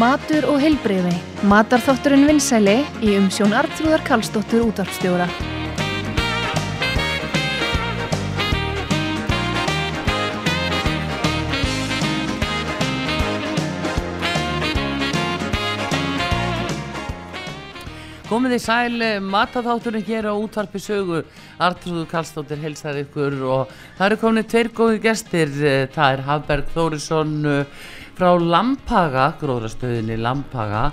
Matur og heilbreyfi. Matarþátturinn vinsæli í umsjón Artrúðar Karlsdóttur útvarpstjóra. Komið í sæl, mataþátturinn hér á útvarpi sögu, Artrúður Karlsdóttir helsar ykkur og það eru komin tveir góði gestir, eh, það er Hafberg Þórisson eh, frá Lampaga, gróðrastöðinni Lampaga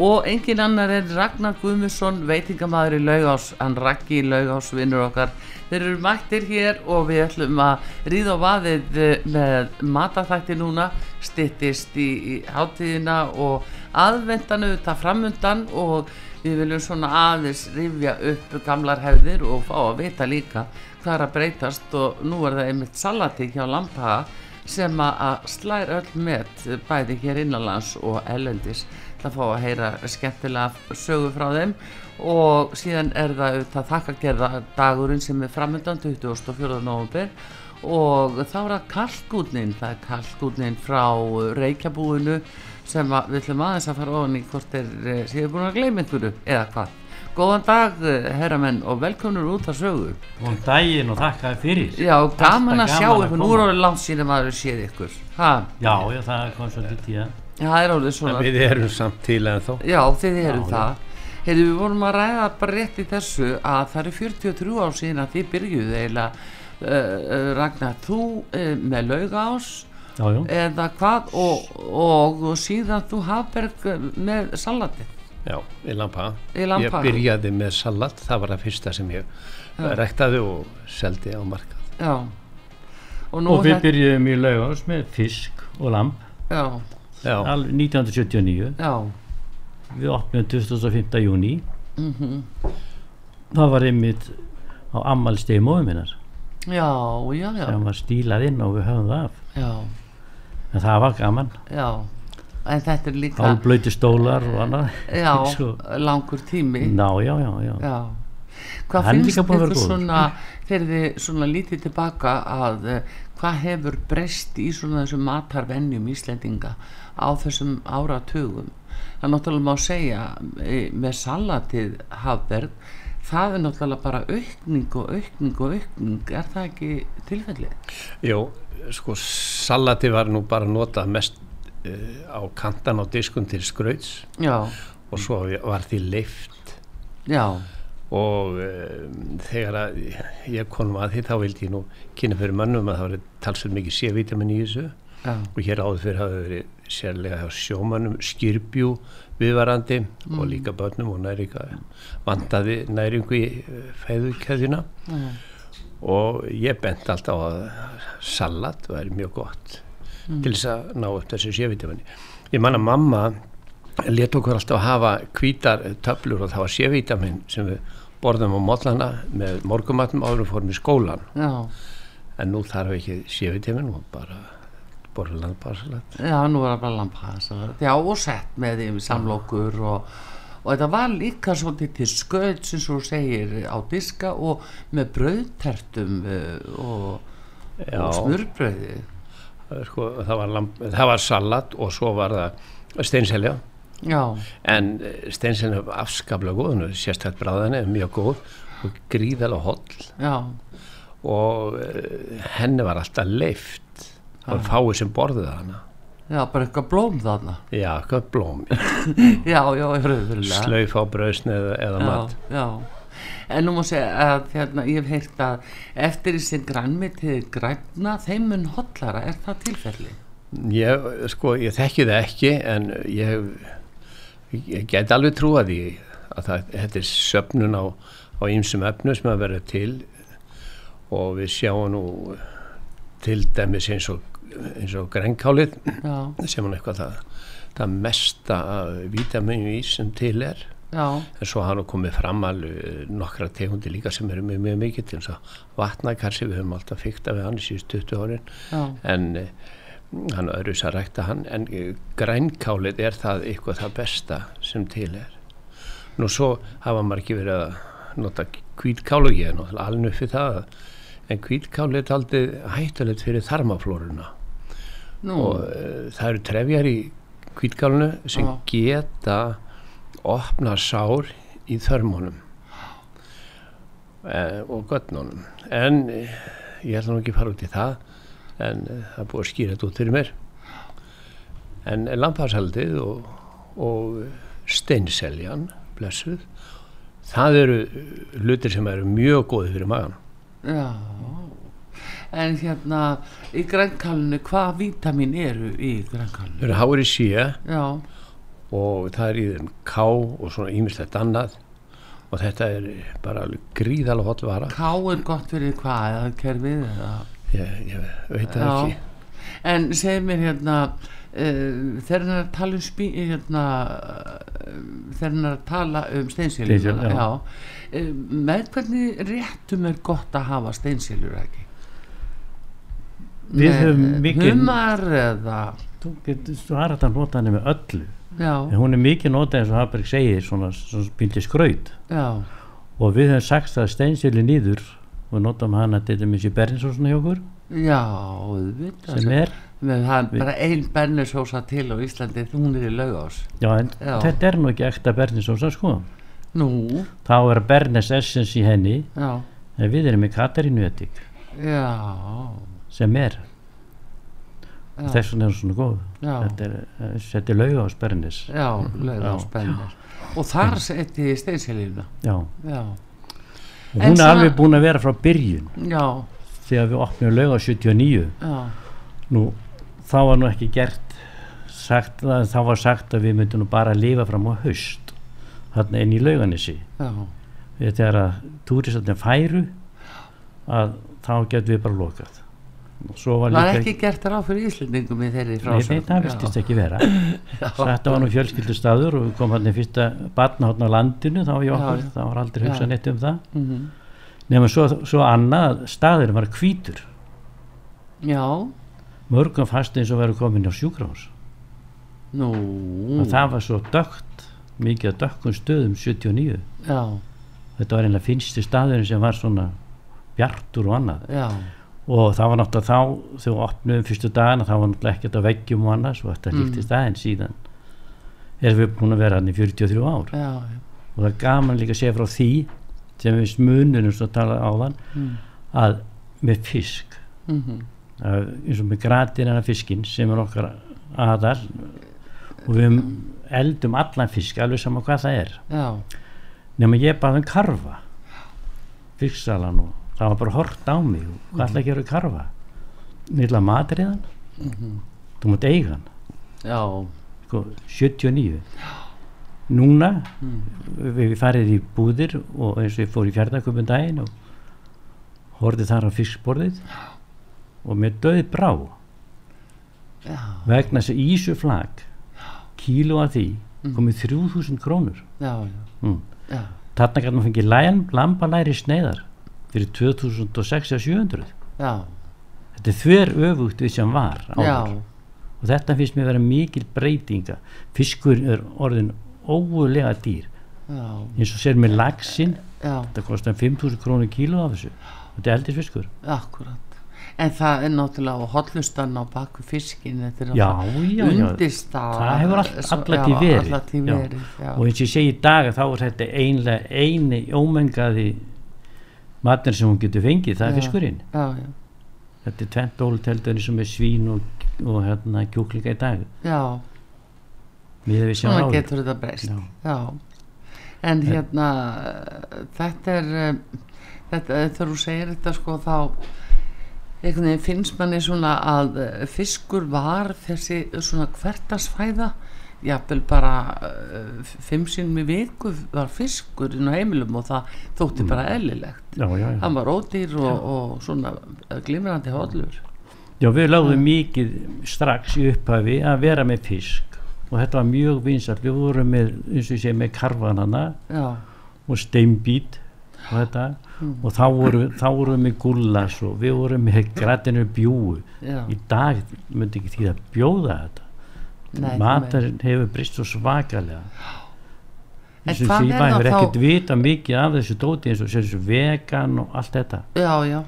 og engin annar er Ragnar Guðmusson, veitingamæður í Laugás, hann Raggi í Laugás, vinnur okkar. Þeir eru mættir hér og við ætlum að ríða á vaðið eh, með mataþætti núna, stittist í, í hátíðina og aðvendanu það framundan og við viljum svona aðeins rifja upp gamlar hefðir og fá að vita líka hvað er að breytast og nú er það einmitt salati hjá Lampaga sem að slæra öll með bæði hér innanlands og ellendis það fá að heyra skemmtilega sögu frá þeim. Og síðan er það auðvitað þakkagerða dagurinn sem er framöndan 24. november og þá er það kalkútnin það er kalkútnin frá Reykjabúinu sem að við ætlum aðeins að fara ofan í hvort er séu búin að gleyma einhverju eða hvað Góðan dag herramenn og velkomnur út að sögu. Góðan daginn og þakka þér fyrir. Já, gaman að sjá ykkur, nú er orðið langt síðan maður séð ykkur. Ha, Já, já, það kom svolítið tíða Já, það er orðið svona. Við erum samt til en þó. Já, þið erum Já, það. Heyrðu, við vorum að ræða bara rétt í þessu að það eru 43 ár síðan að þið byrjuðu eiginlega uh, uh, Ragnar, þú uh, með laugás Já, já, eða hvað og, og, og síðan þú Hafberg með salati Já, í lampa. Í Lampa. Ég byrjaði með salat, það var það fyrsta sem ég Já. rektaði og seldi á markað. Já. Og nú og við byrjuðum í laugás með fisk og lamp Já, Já, alveg 1979 já. Við opnum 25. júni mm það var einmitt á ammalstegi móðum minnar. Já, já, já. Sem var stílað inn og við höfum það af. Já, en það var gaman, já En þetta er líka hálblöyti stólar og annað. Já, Svo- langur tími. Ná, já, já, já, Já. Hvað Hann finnst góður. svona þegar þið svona lítið tilbaka að uh, hvað hefur breyst í svona þessum matarvenjum Íslendinga á þessum áratugum? Það er náttúrulega má segja e, með salatið Hafberg það er náttúrulega bara aukning og aukning og aukning. Er það ekki tilfellið? jú, sko salati var nú bara notað mest á kantan á diskun til skrauts. Já, og svo var því leift já, og um, þegar að ég konum að því þá vildi ég nú kynna fyrir mönnum að það var talsveit mikið C-vitamin í þessu. Já, og hér áður fyrir hafa verið sérlega hjá sjómannum skýrbjú viðvarandi og líka börnum og næringa vandaði næringu í fæðukeðjuna. Já, og ég bent alltaf á að salat væri mjög gott til þess að ná upp þessu sévitaminni ég man að mamma let okkur alltaf hafa hvítar töflur og það var sévitamin sem við borðum á mótlana með morgumatnum áður og fórum í skólan já, en nú þarf ekki sévitamin og bara borða landbársalat já, nú er það bara lampaðasalat já, og sett með því samlokur og, og þetta var líka svolítið til sköld sem svo segir á diska og með brauðtertum uh, og, og smurbrauði sko, það, var lamb, það var salat og svo var það steinselja. Já, en steinselja var afskaplega góð er sérstætt bráðan er mjög góð og gríðalega holl. Já, og uh, henni var alltaf leift var fáið sem borðið hana. Já, bara eitthvað blóm þarna. Já, hvað blóm. Já, já, raunverulega. Slauf á brauðsneið eða mat. já, já en nú má segja að hérna, ég hef heyrt að eftir þessi grænmitið græna þeim mun hotlara, er það tilfelli? ég, sko, ég þekki það ekki en ég, ég get alveg trúa því að það, þetta er söfnun á, á ýmsum efnu sem að vera til. Og við sjáum nú til dæmis eins og, eins og grænkálið sem hann eitthvað það, það mesta vítaminu í sem til er já, en svo hafa nú komið fram alveg nokkra tegundi líka sem eru mjög, mjög mikið til þess að vatnakarsi við höfum alltaf fykta við hann í síðust 20 árin. Já. En eh, hann öðru að rækta hann. En eh, grænkálið er það eitthvað það besta sem til er. Nú svo hafa margir verið að nota kvítkál og ég er náttúrulega alveg fyrir það. En kvítkálið er aldrei hættulegt fyrir þarmaflóruna. Nú, og uh, það eru trefjar í kvítgálnu sem Já. geta opna sár í þörmónum eh, og göttnónum en eh, ég ætla nú ekki fara út í það en eh, það er búið að skýra þetta út fyrir mér. En lampashaldið og, og steinseljan blessuð það eru hlutir sem eru mjög góði fyrir magan Já, en hérna í grænkalinu, hvað vítamin eru í grænkalinu? það eru hári síja Já, og það er í þeim ká og svona ímislegt annað. Og þetta er bara gríðalega hot vara. Ká er gott fyrir hvað, eða kerfið eða? Ég, ég veit það Já. ekki. En segir mér hérna uh, þegar hann er að tala um spí, hérna, uh, þegar hann er að tala um steinsilur já. Uh, með hvernig réttum er gott að hafa steinsilur ekki? Við Með höfum mikið- humar eða? Þú getur hægt að nota hann með öllu en hún er mikið notað eins og Haberg segir svona, svona bíli skraut. Já, og við höfum sagt að steinsili nýður og notum hana til dæmis í Berninsósuna hjá okkur. Já sem er, bara ein bernusósa til á Íslandi hún er í laugás. Já en Já. þetta er nú ekki ekta Berninsósa sko. Nú, þá er Bernes Essence í henni. Já, en við erum með Katarínu Etik. Já. Sem er þess vegna er hún svona góð. Þetta er, eh, þetta er lauga á Bernis já laugás bernus og þar seti steinsilina já, já, og hún er það- alveg búin að vera frá byrjun. Já, þegar við opnum lauga 79 já. Nú, þá var nú ekki gert sagt, það, þá var sagt að við myndum bara lifa fram á haust þarna inn í lauganissi þegar að túristarnir færu að þá getum við bara lokað var líka ekki gert ráð fyrir Íslendingum í þeirri frásögn nei, það viltist ekki vera. Þetta var nú fjölskyldustaður og við komum hann í fyrsta barnahotn á landinu þá okkur, það var aldrei hugsað neitt um það. Mhm. nema svo, svo annað staður var hvítur. Já, mörgum fast eins og verið komin á sjúkrahús. Nú. Og það var svo dögt mikið að dökkum stöðum 79 já, þetta var einlega finnsti staðurinn sem var svona bjartur og annað. Já, og það var náttúrulega þá þegar við opnum fyrstu dagana það var náttúrulega ekkert á veggjum og annars og þetta Mm. líkti staðinn síðan erum við búin að vera hann í 43 ár já, já. og það er gaman líka að segja frá því sem við smununum svo tala áðan Mm. að með fisk Mhm. að, eins og með gratinina fiskinn sem er okkar aðal og við eldum allan fisk alveg sama hvað það er já, nema ég baði um karfa fisksalan og það var bara hort á mig. Hvað ætla að gera við karfa? Nýla matriðan. Þú mátt eiga hann. Já, sko, 79 núna Mm. við, við farið í búðir og eins og ég fór í fjárdaköpun daginn og horfði þar á fiskborðið og með döði brá. Já, vegna þess að ísuflag kíló að því komið 3000 krónur. Já, já, mm. já, þarna kannu fengið lambalæri sneiðar fyrir 2006 að 700 já, þetta er þver öfugt við sem var og þetta finnst mér vera mikil breytinga fiskur er orðin ógulega dýr. Já, eins og sér með já, þetta kostar 5000 krónur kíló af þessu. Þetta er eldis fiskur akkurat en það er náttúrulega á hollustan á baku fiskin þetta er undirstað það hefur all, svo- alla já, tíð verið, Já. verið já. og eins og ég segi í dag þá er þetta einlega eini ómengaði matur sem hún getur fengið það er fiskurinn. Þetta er tvent óluteldurinn sem er svín og, og hérna kjúklinga í dag. Já. Svona getur þetta breyst. Já. já. en hérna þetta er eh, þetta, þegar þú segir þetta sko þá finnst manni svona að fiskur var þessi svona hvertasfæða jafnvel bara uh, fimm sinnum í viku var fiskur inn á heimilum og það þótti bara eðlilegt. Já, já, já. hann var ódýr og, og svona eh, glimrandi hollur. Já, við lögðum mikið strax í upphafi að vera með fisk og þetta var mjög vinsall við vorum með, eins og ég segi, með karfanana já, og steinbít og þetta. Og þá vorum, vorum við með gullas og við vorum með grætinu bjúu já, í dag myndi ekki því að bjóða þetta Nei, matarinn hefur brist svo svakalega. Og hvað því er maður það hefur þá- ekkert vita mikið af þessu dóti eins og þessu vegan og allt þetta. Já, já.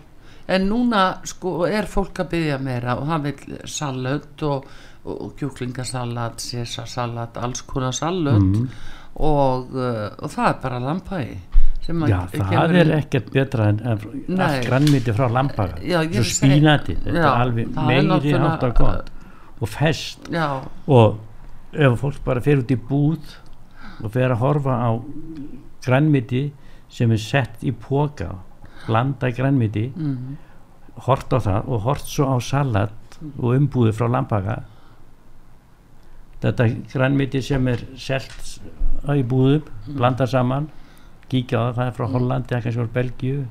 En núna sko er fólk að byggja meira og það vil salat og, og, kjúklingasalat sésasalat, alls konar salat Mhm. og, uh, og það er bara lampaði að Já, það er ekkert betra en, allt grannmiti frá ég svo spínati, þetta Já, er alveg er meiri átt að gott og fest. Já, og ef fólk bara fer út í búð og fer að horfa á grannmiti sem er sett í póka blanda grannmiti mm, hort á það og hort svo á salat og umbúði frá lampaga þetta grannmiti sem er selt í búðum blanda saman kíkja á það, það er frá Hollandi eða kannski frá Belgíu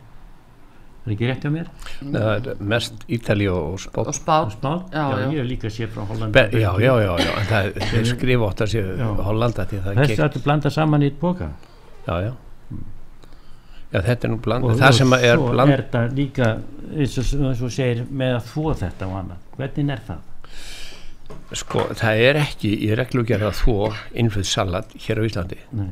er ekki rétt hjá mér? það er mest Ítali og Spótt og Spán? Já, já. ég hef líka séð frá Hollandi Be, og já, já, já, já, en það þeir skrifa ótt að séu Já. Hollanda því það er þessi ættu blanda saman í eitt póka já, já já, þetta er nú bland, og það sem er svo bland er þetta líka eins og, eins og segir með að þvó þetta og annað hvernig er það? sko, það er ekki í reglugerð að þvó innflutt salat hér á Íslandi Nei.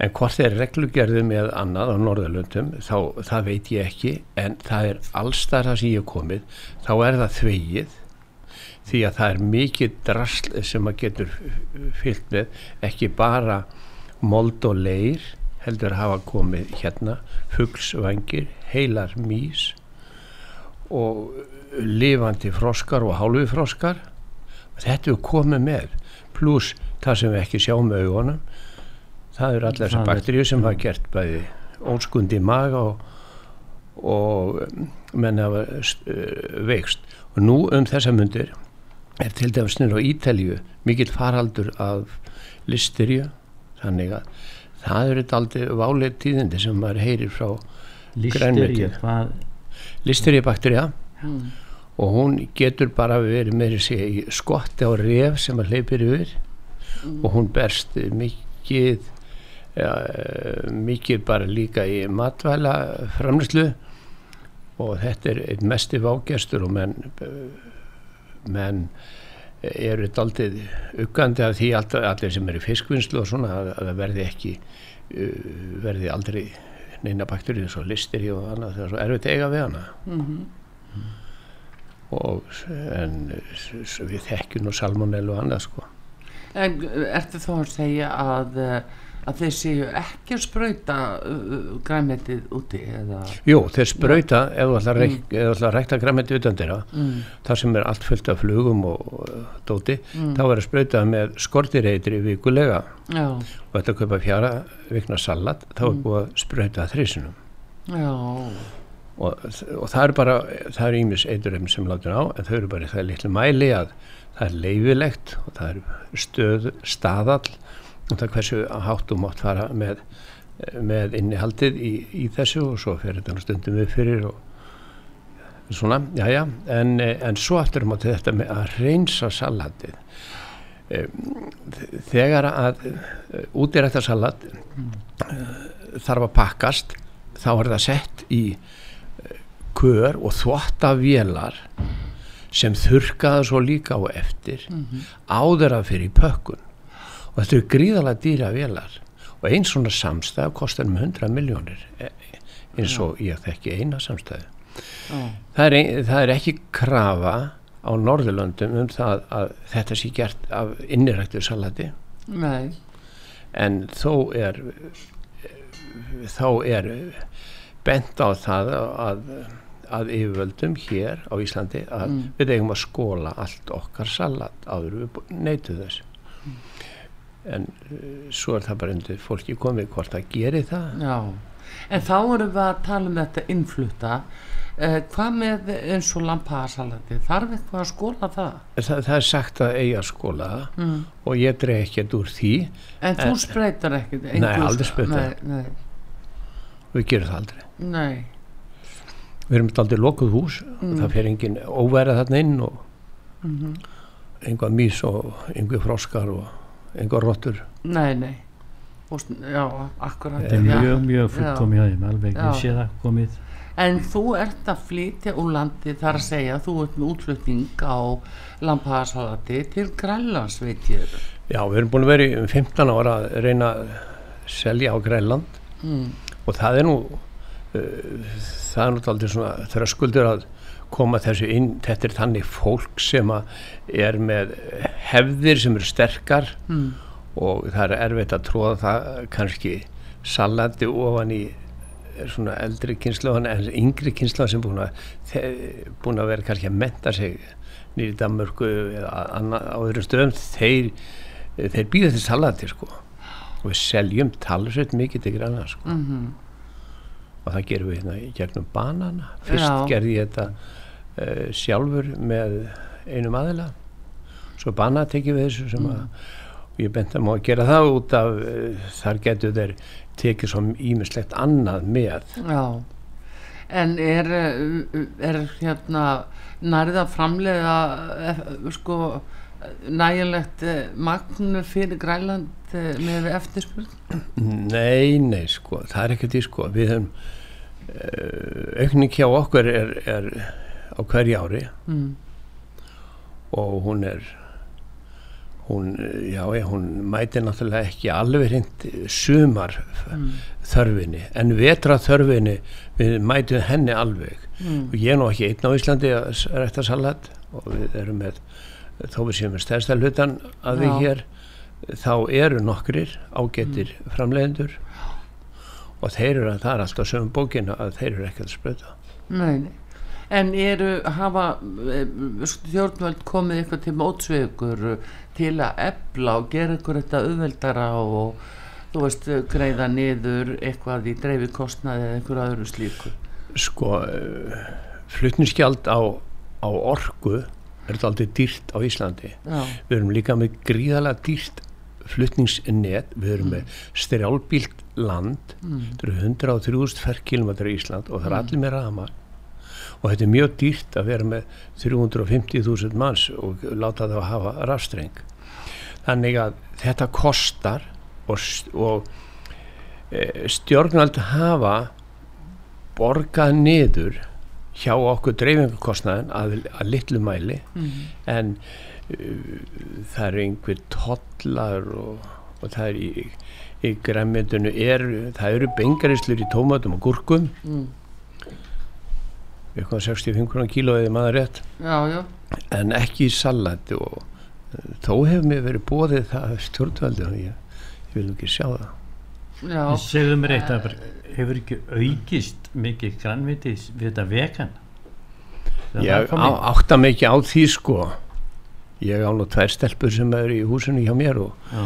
En hvort þeir reglugerðu með annað á Norðurlöndum, þá það veit ég ekki, en það er allstar það sem ég hef komið, þá er það þvegið því að það er mikið drasl sem að getur fyllt með, ekki bara mold og leir heldur hafa komið hérna fuglsvangir, heilar mís og lifandi froskar og hálfi froskar. Þetta er komið með pluss það sem við ekki sjáum augunum það eru allar þessar er- bakteríu sem hafa gert bæði óskundi maga og, og um, menn hafa uh, veikst. Og nú um þessa mundir er til dæmis nýr á Ítalíu mikill faraldur af listerju þannig að það eru daldi válið tíðindi sem maður heyrir frá hvað? Listerju bakteríu mm, og hún getur bara verið meiri sig í skotti á ref sem að hleypir yfir. Og hún berst mikið mikið bara líka í matvæla framlýslu og þetta er einn mesti vágestur og menn menn eru daldið uggandi af því alltaf, allir sem eru í fiskvinnslu og svona að, að það verði ekki uh, verði aldrei neina bakterið svo listir í og annað það er að eiga við hana. Mm og en við þekkjum nú salmonellu og annað sko. En ertu þá að segja að uh, að þeir séu ekki að sprauta uh, græmitið úti eða? Jú, þeir að, reik, ef þú ætlar að rækta græmiti utan þeirra mm, þar sem er allt fullt af flugum og, og dóti, Mm. þá er að sprauta með skortireitri vikulega. Já, og þetta kaupa fjara vikna salat þá er búið að sprauta þrísunum já. Og, og það er bara það er ímis eiturreifn sem látur á en þau eru bara það litlu mæli að það er leifilegt og það er stöð, staðall það er hversu hátt og mátt fara með, með innihaldið í, í þessu og svo fyrir þetta stundum við fyrir og svona, já já. En, en svo aftur um á þetta með að reynsa salatið. Em, þegar að útirækta salat eh, þarf að pakkast þá er það sett í eh, kör og þvotta vélar sem þurrkaða svo líka á eftir áður að fyrir í pökkun og þetta eru gríðalega dýra vélar. Og einn svona samstæð kostar um 100 miljónir eins og ég þekki eina samstæðu. Já, það ein, það er ekki krafa á Norðurlöndum um það að þetta sé gert af inniræktu salati. Nei. En þó er þá er bent á það að, að yfirvöldum hér á Íslandi að Mm. við eigum að skóla allt okkar salat áður við neytu þess en uh, svo er það bara undir fólki komið hvort það geri það. Já, en þá erum við að tala um þetta innflutta. Eh, hvað með eins og lampaðarsalati þarf eitthvað að skóla það? Það, það er sagt að eiga að skóla mm. og ég dreig ekkert úr því. En þú En- spreytar ekkert Nei, aldrei nei, við gerum það aldrei. Nei, við erum aldrei lokuð hús. Og það fer engin óverið þarna inn og mm einhvað mís og einhver froskar og einhver rottur nei, nei. Og, já, akkurat er já. mjög, mjög fullkomi hjá þeim alveg, ég sé það komið en þú ert að flytja úr landi þar að segja, þú ert með útflutning á lampaðarsalati til Grænlands veit ég já, við erum búin að vera í um 15 ára að reyna að selja á Grænland mm. og það er nú það er náttúrulega svona þröskuldur að koma þessu inn, þetta er þannig fólk sem er með hefðir sem eru sterkar mm. og það er erfitt að tróða það kannski salati ofan í svona eldri kynsluðan en yngri kynsluðan sem búin að, búin að vera kannski að menta sig nýri Danmörku eða annað á öðrum stöðum þeir, þeir býða til salati sko og við seljum talsveit mikið til granna sko Mm og það gerum við hérna gegnum banana fyrst Já. gerði ég þetta sjálfur með einum aðila. Svo banana tekið við þessu sem að og ég bent að má að gera það út af uh, þar getur þeir tekið svo ímislegt annað með. Já, en er, uh, er hérna nærið að framlega eh, sko nægilegt eh, magn fyrir Grænland eh, með eftirspurn? nei, nei, sko, það er ekkert í sko. Við höfum aukning hjá okkur er, er á hverju ári Mm. og hún er hún, já, hún mæti náttúrulega ekki alveg hreint sumar Mm. þörfinni en vetra þörfinni við mætum henni alveg Mm. og ég er nú ekki einn á Íslandi að rækta salat og við erum með þó við séum með stærsta hlutan að við Já. hér þá eru nokkrir ágetir framleiðendur og þeir eru að það er alltaf sögum bókinu að þeir eru ekki að spröta Nei, nei. En eru, hafa eh, stjórnvöld komið eitthvað til mótsvegur til að efla og gera ykkur þetta auðveldara og þú veist, greiða niður eitthvað í dreifikostnaði eða einhver öðru slíku? sko flutningsgjald á, á orku er þetta aldrei dýrt á Íslandi. Já, við erum líka með gríðalega dýrt flutningsnet, við erum með strjálbílt land. Mm. þetta eru 103.000 ferkilometra í Ísland og það er allir með rama og þetta er mjög dýrt að vera með 350.000 manns og láta það að hafa rafstreng þannig að þetta kostar og, og e, stjórnvald hafa borgað niður hjá okkur dreifingakostnaðin að, að litlu mæli Mm. en uh, það eru einhver tollar og, og það er í, í græmyndinu er, það eru bengarislur í tómatum og gúrkum Mm. Eitthvað 65 krónar kíló eða maður rétt. Já, já, en ekki í salati og þó hefur mér verið bóðið það stjórnvaldi og ég, ég vil ekki sjá það. Já. segðu mér eitt að hefur ekki aukist mikið grannviti við þetta Þegar það ég átta ekki á því sko. Ég á nú tvær stelpur sem eru í húsinu hjá mér og Já.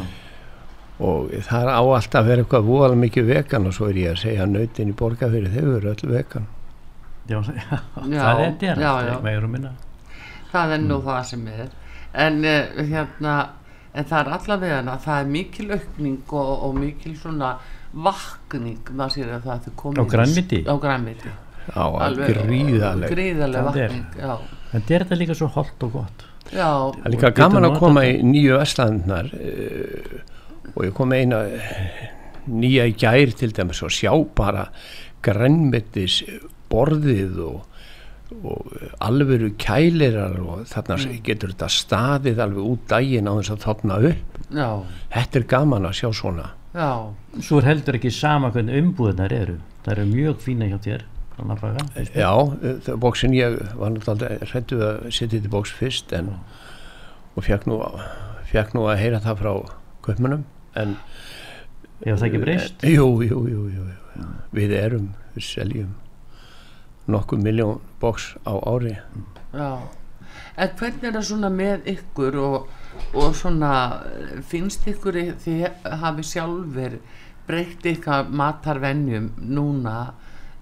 og það á alltaf að vera eitthvað voðalega mikið vegan og svo er ég að segja að nautin í borgarfyrir þau eru öll vegan Já, já, Já, það er og minna. Það er nú það sem er. En uh, hérna en það er allavega að það er mikil aukning og, og mikil svona vakning, maður sér að það er komið Á grænmeti? á grænmeti. Á gríðaleg gríðaleg Það vakning já, en þetta er þetta líka svo holdt og gott? Já, það er líka gaman að koma í nýju Vestlandnar uh, og ég kom eina eh, nýja í gær til dæmis og sjá bara grænmetis borðið og, og alvöru kælirar og þarna getur þetta staðið alveg út daginn á þess að þopna upp. Já, þetta er gaman að sjá svona. Já. Svo er heldur ekki sama hvernig umbúðunar eru. Það eru mjög fína hjá þér. Já, bóksin ég var náttúrulega hrættu að setja þetta bóks fyrst en, og fekk nú, fekk nú að heyra það frá kaupmunum en hefur það ekki breyst? Jú, jú, jú, jú, jú. við erum, við seljum nokkuð miljón bóks á ári. Já, en hvernig er það svona með ykkur og, og svona eh, finnst ykkur í- þið hafi sjálfur breytt ykkar matarvenjum núna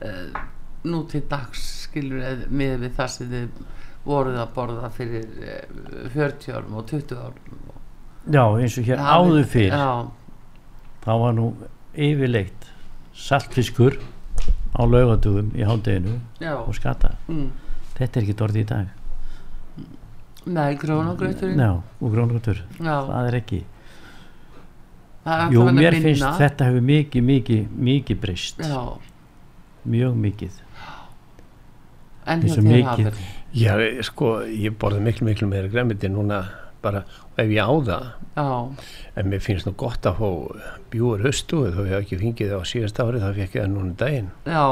uh, nú til dags skilur eð- með við það sem þið voruð að borða fyrir uh, 40 árum og 20 árum já eins og hér áður fyrr. Já, þá var nú yfirleitt saltfiskur á laugadugum í hádeginu og skata. Mm. þetta er ekki orðið í dag. Nei, grónagrauturinn já, og grónutur, Já, það er ekki. Það er jú, mér minna. finnst þetta hefur mikið, mikið, mikið breyst. Já, mjög mikið. En þér mikið. hafður Já, sko, ég borði miklu, miklu meira græmiti núna bara ef ég á það. Já, en mér finnst nú gott að fá bjúur höstu þó ég hef ekki fengið það á síðast ári þá fekk ég það núna um daginn. Já,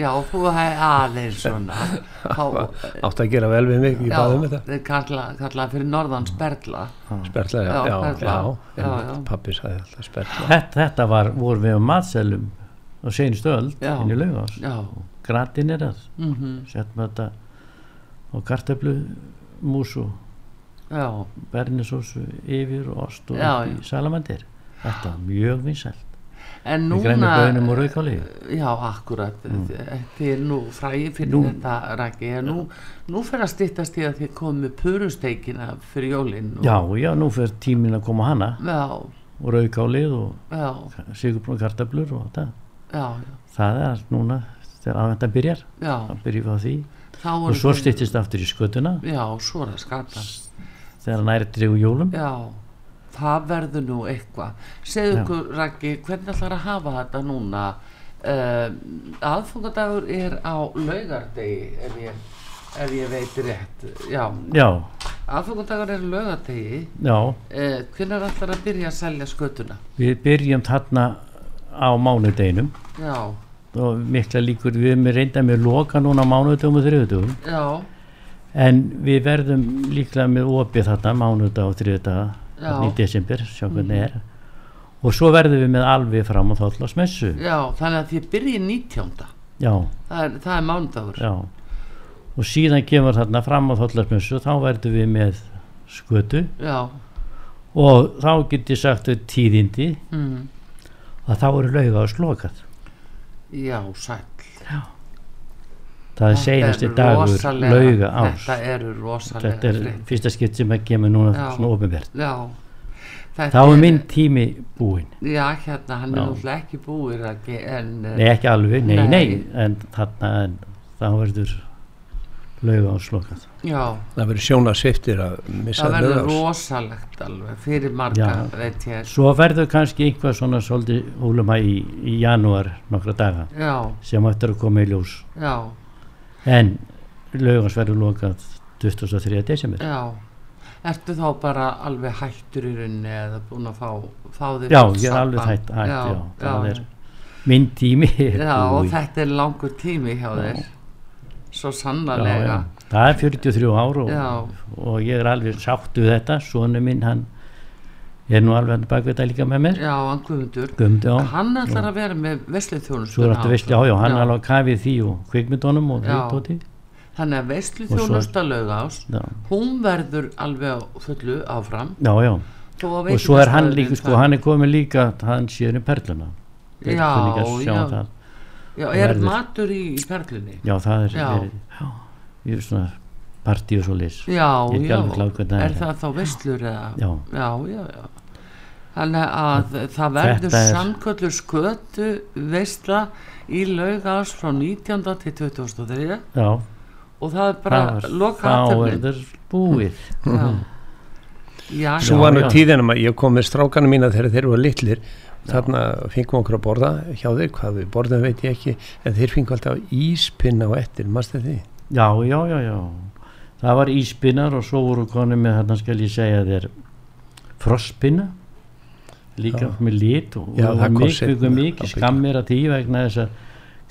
já, þú hefði aðeins svona, þá, átt að gera vel við mig, ég baði um já, þetta þeir kalla, kalla fyrir norðan sperla, sperla, já, Já, já, sperla. já, Já, já. pappi sagði alltaf sperla. Þetta, þetta var, voru við á matselum á seinustu öld Já. inn í laugás. Já, gratin er það, mhm, settum þetta á kartöflu mús og já, bernisósu yfir og ost og Já, já. salamandir. Þetta var mjög vinsælt. En núna, já, akkurat, þið er nú fræði fyrir Nú- þetta rækki, nú, nú fer að styttast í að þið komið purusteikina fyrir jólinn og- já, já, nú fyrir tíminn að koma hana. Já, og raukálið og sigurbrún kartöflur og þetta já, það er núna þegar aðvendan byrjar. Þá byrjum við á því. Og svo styttist aftur í skötuna. Já, svo er það skatan þegar næri dregu jólum Já, það verður nú eitthvað. Segðu Já. ykkur, Raggi, hvernig ætlar að hafa þetta núna? Uh, aðfungadagur er á laugardegi, ef ég, ef ég veit rétt. Já, já, aðfungadagur er laugardegi. já, Uh, hvernig ætlar að byrja að selja skötuna? við byrjum þarna á mánudeginum Já, og mikla líkur við erum reynda með loka núna á mánudegum og þriðudugum já, en við verðum líklega með opið þarna mánudag og þriðudaga Já. þarna í desember, sjá hvernig er. Og svo verðum við með alveg fram á þóllásmessu já, þannig að þið byrjið 19. já, Það er, það er mánudagur. já. Og síðan kemur þarna fram á þóllásmessu þá verðum við með skötu. Já, og þá get ég sagt tíðindi. Mm, að þá eru lauga og slokað. Já, sæll. Það er Þetta seinasti dagur lauga árs. Þetta eru rosalega þetta er fyrsta skipt sem að kemur núna Já. svona þetta þá er minn tími búinn. Já, hérna, hann er Já. náttúrulega ekki Raggi, en eh, nei ekki alveg, nei Nei. nei, en þarna en, þá verður lauga og slokað já, það verður sjóna sviftir að missa það verður rosalegt alveg fyrir marga, Já. veit ég. Svo verður kannski einhvað svona svolítið húluma í, í janúar nokkra daga Já, sem ættir að koma í ljós. Já, en laugans verður lokað 23. desember. Já. Ertu þá bara alveg hættur í rauninni eða búin að fá, fá þig já, ég er alveg hætt, hætt já, það já, er minn tími já, og þetta er langur tími hjá þér. Svo já, sannarlega. Já. það er 43 ár og, Já. og ég er alveg sáttu þetta. Sonu minn hann er nú alveg bak við þetta líka með mér. Já, hann Guðmundur. Guðmundi á Hann ætlar að vera með veslið er veist, já, já, hann er alveg kafið því og kvikmyndunum og Já. því Þannig að veslið svo- þjónusta laugás já, hún verður alveg fullu áfram. Já, já. að og svo er hann líka, sko, hann er komið líka hann sér um perluna. Já, að já. já, er verður- matur í, í perlunni? Já, það er Já. verið, já, ég er svona partí og svo lis já, Ég er já, hvernig það er er. það þá veslur eða? Já, já, já, já þannig að það verður er- sannköllu skötu veisla í laugás frá 19. til 23. já. Og það er bara það var- loka þá er það búið. Já, já, svo var nú tíðinum að ég kom með strákana mína þegar þeir voru litlir. Þarna fengum okkur að borða hjá þeir hvað við borðum veit ég ekki en þeir fengum alltaf íspinna á ettir mástu því? Já, já, já, já. Það var íspinnar og svo voru konum með þarna skal ég segja þér frostpinna líka Já. með lit og Já, og það mikið, mikið, skammir að því vegna þess að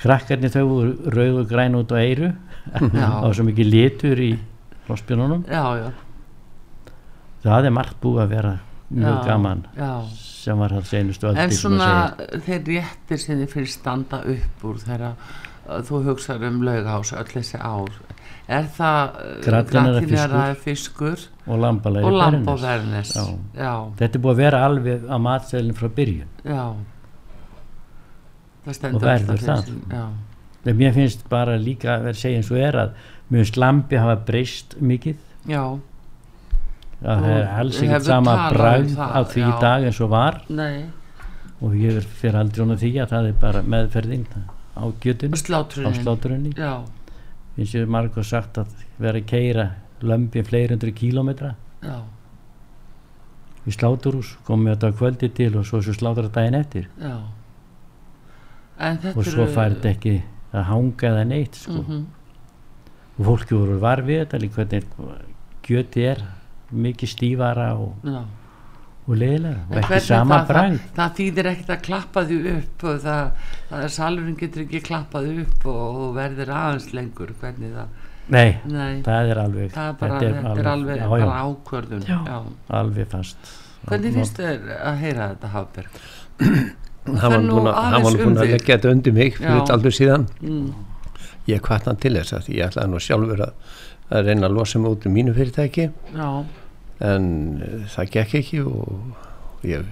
krakkarnir þau voru rauð og græn út á það var svo mikið litur í já, það er margt búið að vera mjög Já, gaman já. sem var það senustu öld en til að svona þeir réttir sem þið fyrir standa upp úr þegar uh, þú hugsar um laugás öll þessi ár er það Gratinara gratinara fiskur? og lambalæri og lamb og Bernes. vernes Já. já, þetta er búið að vera alveg á matseðlinn frá byrjun. Já. Og verður það. en mér finnst bara líka að vera að segja eins og er að mér finnst lambi hafa breyst mikið. Já, að það er Hefur ekkert sama um það, á því í dag eins og var. Nei. Og ég fyrir aldrei hún því að það er bara meðferðin á gjötun á sláturunni já, finnst ég margur sagt að vera að keira lömbi fleiri hundru kílómetra. Já, í sláturhús komum við þetta kvöldi til og svo svo slátur þetta daginn eftir. Og svo fær þetta ekki að hanga eða neitt sko. Mhm. og fólki voru var við þetta líka hvernig gjöti er mikið stífara og, já og leiðilega og ekki sama það, bragð. það, það þýðir ekkert að klappa því upp og það, það er salurinn getur ekki klappað upp og, og verður aðeins lengur hvernig það, nei, nei. það er alveg það er bara, þetta þetta er alveg já, bara ákvörðun Já. Já. alveg fast. Hvernig finnst þér að heyra þetta Hafberg? hann var Fer nú búin að, hann aðeins var búin að leggja þetta undir mig fyrir aldur síðan. Mm. ég kvart hann til þess að ég ætlaði nú sjálfur að, að reyna að losa mig út um mínu fyrirtæki. Já, en uh, það gekk ekki og ég,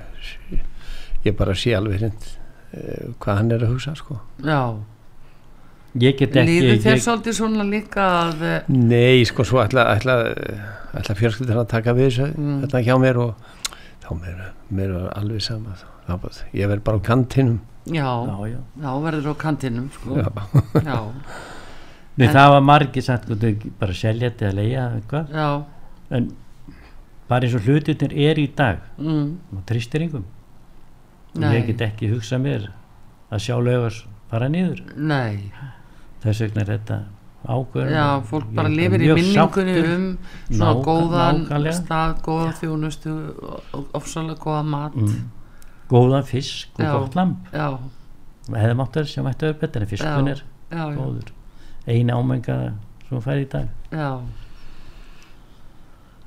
ég bara sé alveg hreint uh, hvað hann er að hugsa sko. já ég get ekki Líður þér ég, svolítið svona líka að eh, Nei, sko, svo ætla, ætla, ætla fjölskyldur að taka við þessu Mm. þetta hjá mér og þá mér, mér var alveg sama þá, bara- ég verð bara á kantinum já, já, já. já, verður á kantinum sko. Já. já, Nei, En- það var margir sagt bara selja þetta eða leia en bara eins og hlutirnir er í dag. Mm, og tristir yngum og ég get ekki hugsað mér að sjá lögars fara niður. Nei, þess vegna er þetta ákveður já, fólk bara lifir í minningunni um svona Nákvæm- góðan nákvæmlega. stað, góða þjónustu ofsalega góða mat. Mm, góðan fisk og Já. gott lamp já, hefði mátt að sem ætti að vera betur en fiskun Já. já, já, góður. Eina ámenga sem fær í dag. Já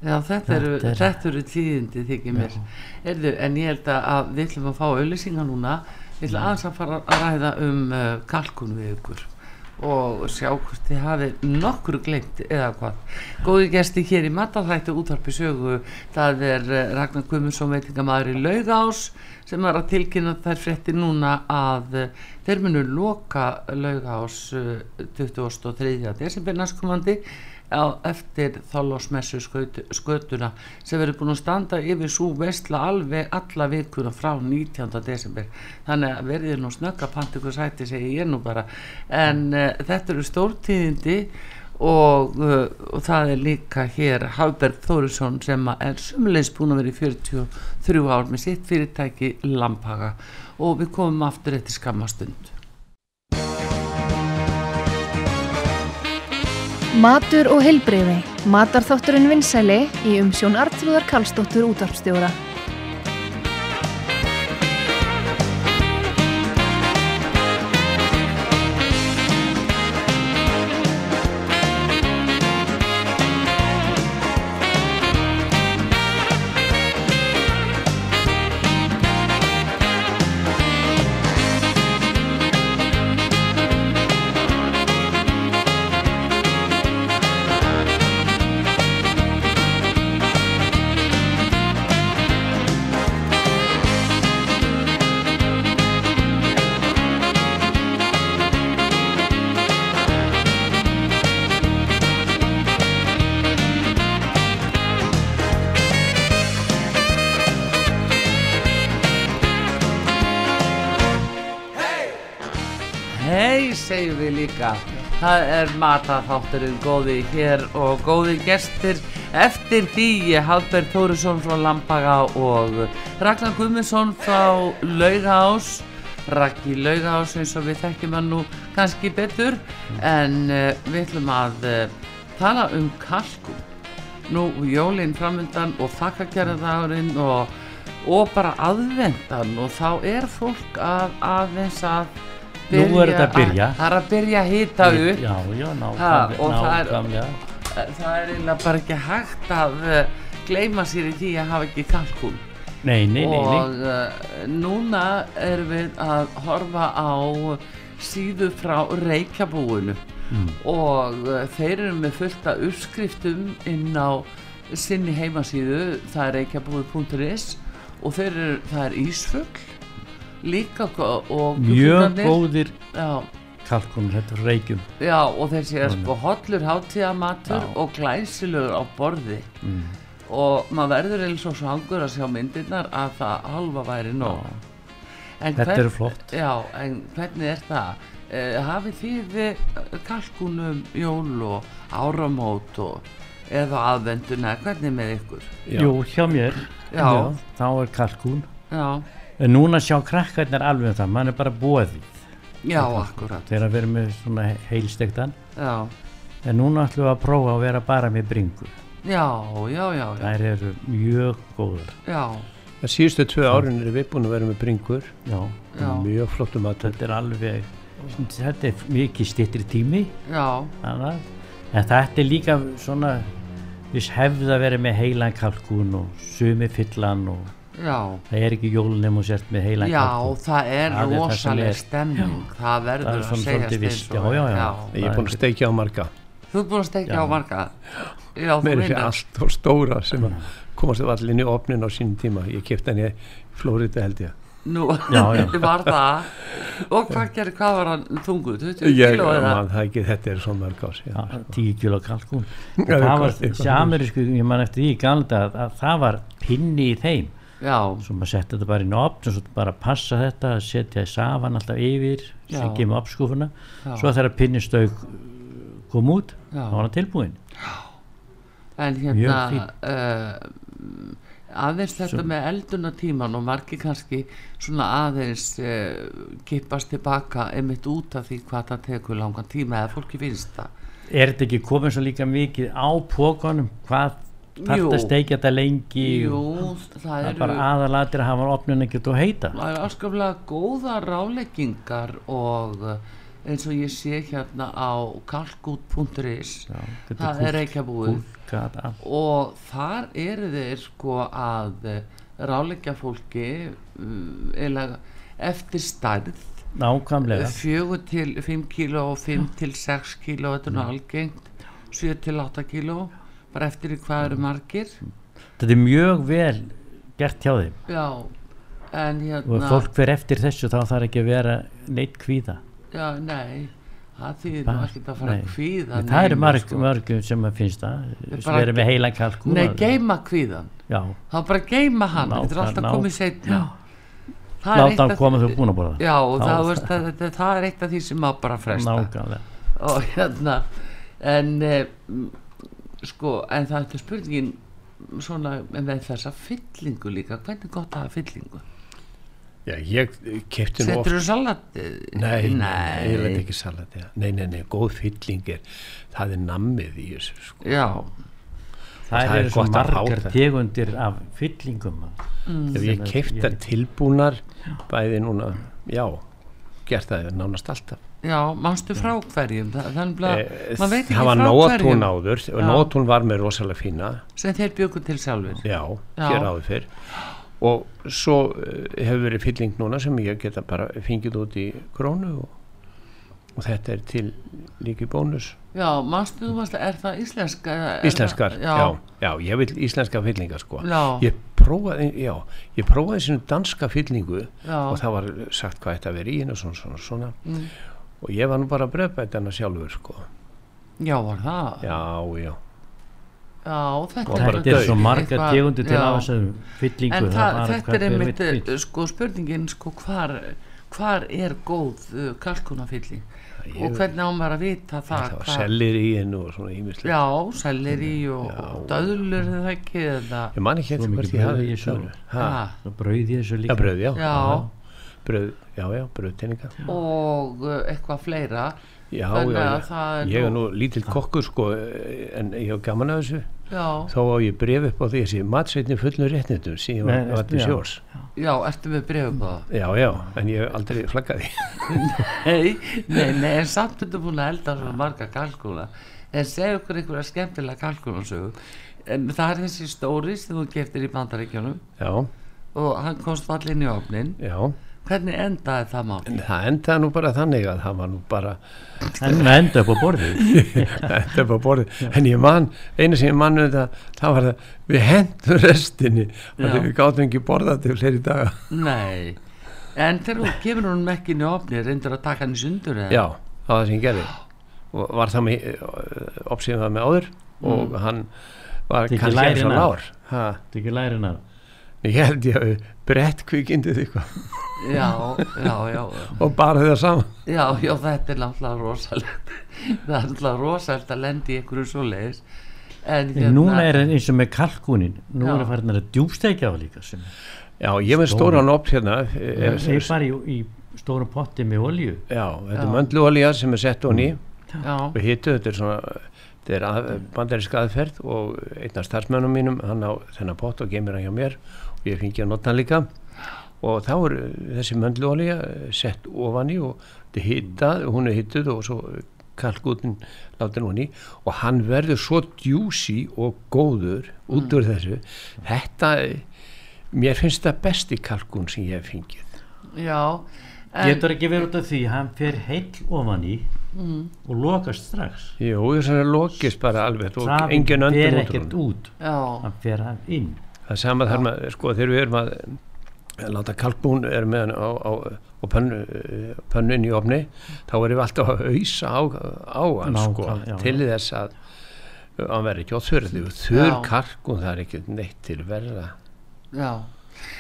Já, þetta eru, er- þetta eru tíðindi þykir mér. Erðu, en ég held að- við ætlum að fá auðlýsingar núna. Ég ætla aðeins að fara að ræða um uh, kalkun við ykkur og sjá hvort þið hafið nokkru glemt eða hvað. Góði gesti hér í Mataþættu útvarpi sögu, það er uh, Ragnar Guðmundsson veitingamæður í Laugás sem er að tilkynna þær fréttir núna að uh, þeir munu loka Laugás uh, 23. desember næstkomandi á eftir þállásmessu skötuna sem verður búin að standa yfir svo vestla alveg alla vikuna frá 19. desember. Þannig að verðið nú snögga pantikur sæti segi ég nú bara. En uh, þetta eru stórtíðindi og, uh, og það er líka hér Hafberg Þórisson sem er sumulegis búin að vera í 43 ár með sitt fyrirtæki Lampaga og við komum aftur eftir skammastund Matur og heilbreyfi. Matarþátturinn vinsæli í umsjón Artrúðar Karlsdóttur útvarpstjóra. Segjum við líka. Það er mataþátturinn góði hér og góði gestir. Eftir því Hafberg Þórisson frá Lampaga og Ragnar Guðmundsson frá Laugás. Raggi Laugás eins og við þekkjum hann nú kannski betur. En uh, við ætlum að uh, tala um kalkum nú jólinn framöndan og þakkagerðardagurinn og, og bara aðvendan og þá er fólk að aðeins að Nú er þetta að byrja. Það er að byrja að hýta upp já, já, nákvæmlega Það er eiginlega bara ekki hægt að uh, gleyma sér í því að hafa ekki kalkun nei, nei, nei, nei. og uh, núna erum við að horfa á síðu frá Reykjabúinu Mm. og uh, þeir eru með fullt af uppskriftum inn á sinni heimasíðu það er reykjabúi.is og þeir eru, það er Ísfugl líka og mjög góðir já, kalkunum þetta er reykjum já, og séu Svona. sko hollur hátíðamatur Já. og glæsilegur á borði mm. og maður verður eins og svangur að sjá myndirnar að það halva væri nóg þetta er flott já, en hvernig er það? Uh, hafið þið uh, kalkunum jól og áramót og eða aðvenduna, hvernig með ykkur? Já. jú, hjá mér Já. þá er kalkun Já, en núna sjá krakkarnir alveg um það mann er bara bóðið já, akkurat. þegar að vera með svona heilstektan Já, en núna ætlum við að prófa að vera bara með bringu. Já, já, já, já, þær eru mjög góður já, Það síðustu tvö árin er við búin að vera með bringur. Já, já, mjög flottu matur þetta er alveg þetta er mikið stýttri tími. Já, annað. en þetta er líka svona viss hefði að vera með heilan kalkun og sumi fyllan og já. það er ekki jólunum og sért með heilan Já, kalkun það er Það er það sem rosaleg er. stemning, það verður Það er að segja já. Ég er búin að steikja á marga. Þú ert búin að steikja Já. á marga? Já, þú meiri fyrir allt og stóra sem komast allir inn í opnin á sínum tíma. Ég kipta henni í Flórida held ég. Nú, Já, já. var það? Og hvað gerir, hvað var hann þungu? 20 ég kíló eða? man það ekki, þetta er svona mörg ás Já, 10 kilo kalkun Já, það var þessi amerísku, ég man eftir því í galda að það var pinni í þeim Já, svo maður setti þetta bara inn á opn og svo bara passa þetta, setja í safan alltaf yfir Já. sem kemur opskúfuna svo þegar pinnistauk kom út þá var hann tilbúin En hérna uh, aðeins þetta Svo- með eldunatíman og margir kannski svona aðeins uh, kippast tilbaka einmitt út af því hvað það tekur langan tíma eða fólki finnst það. Er þetta ekki komið svo líka mikið á pókanum hvað þarf þetta að steikja þetta lengi? Jú, það það er bara aðalatir að hafa opnun ekkert og heita. Það eru afskaplega góða ráleggingar og uh, eins og ég sé hérna á kalkút.is það er reykjabúið kúlkat af og þar eru þeir sko að ráleggja fólki um, eftir stærð. Nákvæmlega. Fjögur til 5 kíló og 5 til 6 kíló þetta er nú algengt. 7 til 8 kíló bara eftir hvað eru margir. Þetta er mjög vel gert hjá þeim. Já en og hérna fólk fer eftir þessu þá þarf ekki að vera neitt kvíða. Já nei það þýðir nú ekkert að fara nei. kvíða En það eru marg, sko. marg sem að finnst það. Sem eru með heila kalkun nei geima kvíðan já, þá bara geima hann þetta er alltaf ná- komið setna það er láta eitt af borða. Já og Já, það, það- veist, að, þetta, það er eitt af því sem má bara fresta. Nákvæmlega. Og hérna en eh, sko en það er spurningin svona með þessa fyllingu líka. Hvernig gott að hafa fyllingu? Já, ég kipti nú setur þú salat? Nei, nei, ég leti ekki salat ja. Nei, nei, nei, góð fylling er það er nammið í þessu sko. já, það það er svo margar tegundir af fyllingum mm, Ef ég ég- tilbúnar bæði núna, já gert það nánast alltaf já, manstu frá hverjum? Það, það, er Eh, maður veit ekki það var frá hverjum. áður. Og Já. nóatún var með rosalega fína. Sem þeir bjöku til sjálfur já, Já. hér áður fyrr. Og svo eh, hefur verið fylling núna sem ég geta bara fengið út í krónu og, og þetta er til líki bónus. Já, manstu þú manstu, er það íslenska er íslenskar, það, já. já, ég vil íslenska fyllingar sko. Já, ég prófaði, já, ég prófaði svona danska fyllingu já, og það var sagt hvað þetta verið í hennu svona, svona, svona. Mm, og ég var nú bara að bröðbæta hana sjálfur sko. Já, var það? Já, já, já, þetta Og bara þetta er svo Eitthvað- tegundir til af þessum fyllingu. En það, bara þetta hvað er einmitt eh, sko spurningin sko hvar hvar er góð uh, kalkunafylling ég, og hvernig á maður að vita það, það var sellir í hennu og svona ímislega já, selleri og, Já. og döðlur eða ekki eða ég man ekki brauð hafi í þessu. í líka. bröð, já, já, bröð, já, já, bröðtinninga og uh, eitthvað fleira. Já, Þannig já, að já, það er ég er nú- nú lítill kokkur sko en ég hef gaman að þessu. Já, þá á ég bref upp á því þessi matsveitni fullur réttnindum sem ég var, ertu- til já. ertu með brefum á það? Já, já, en ég hef aldrei flaggaði nei, nei, nei, en samt ertu búin að elda svona marga kalkuna en segja okkur einhverja skemmtilega kalkunasögu en það er þessi stóri sem þú geftir í bandaríkjunum. Já, og hann komst fall inn í ofnin já hvernig endaði það mál? það endaði nú bara þannig að það var nú bara en það enda upp á borðið. Þetta er bara borðið. En ég man, einu sem ég man um þetta það var það, við hendum restinni við gátum ekki borðað til fleiri daga. Nei, en þegar þú kemur hún ekki inn í ofni, reyndur að taka hann í sundur eða? já, það var það sem ég gerði. Og var það með opsíðum það með áður og hann var kannski eins og lár. Ha, þetta er ekki lærin að ég held ég að brett kvikindið eitthvað. Já, já, já, og bara það saman. Já, já, þetta er náttúrulega rosalegt, það er náttúrulega rosalegt að lendi í einhverju svo leiðis. En hérna- en núna er eins og með kalkunin nú Já. er farin að djúbstekja á líka sem já, ég með stóran ops hérna er, það er bara í, í stórum potti með olju já, þetta er möndluolja sem er sett honni Já, og hitu, þetta er svona þetta er að, bandarísk aðferð og einn af starfsmennum mínum hann á þennan pott og geymir hann hjá mér ég fengi að nota hann líka. Og þá er þessi möndluolja sett ofan í og þetta hittað, hún er hittuð og svo kalkútin látin hún í. Og hann verður svo djúsi og góður út úr þessu. Þetta, mér finnst það besti kalkún sem ég hef fengið. Já getur ekki verið út af því hann fer heill ofan í og lokast strax? Jú, þess að lokist bara alveg og engin fer öndun út úr ekkert hún út. Já, hann fer hann inn það er sama þar með, sko, þegar við erum að láta kalkún er með hann á, á, á pönnu, eh, pönnun í ofni þá erum við alltaf að auðsa á, á hann sko, Nákvæmlega, já, til þess að að hann verði ekki á Já. kalkún það er ekki neitt til verða já.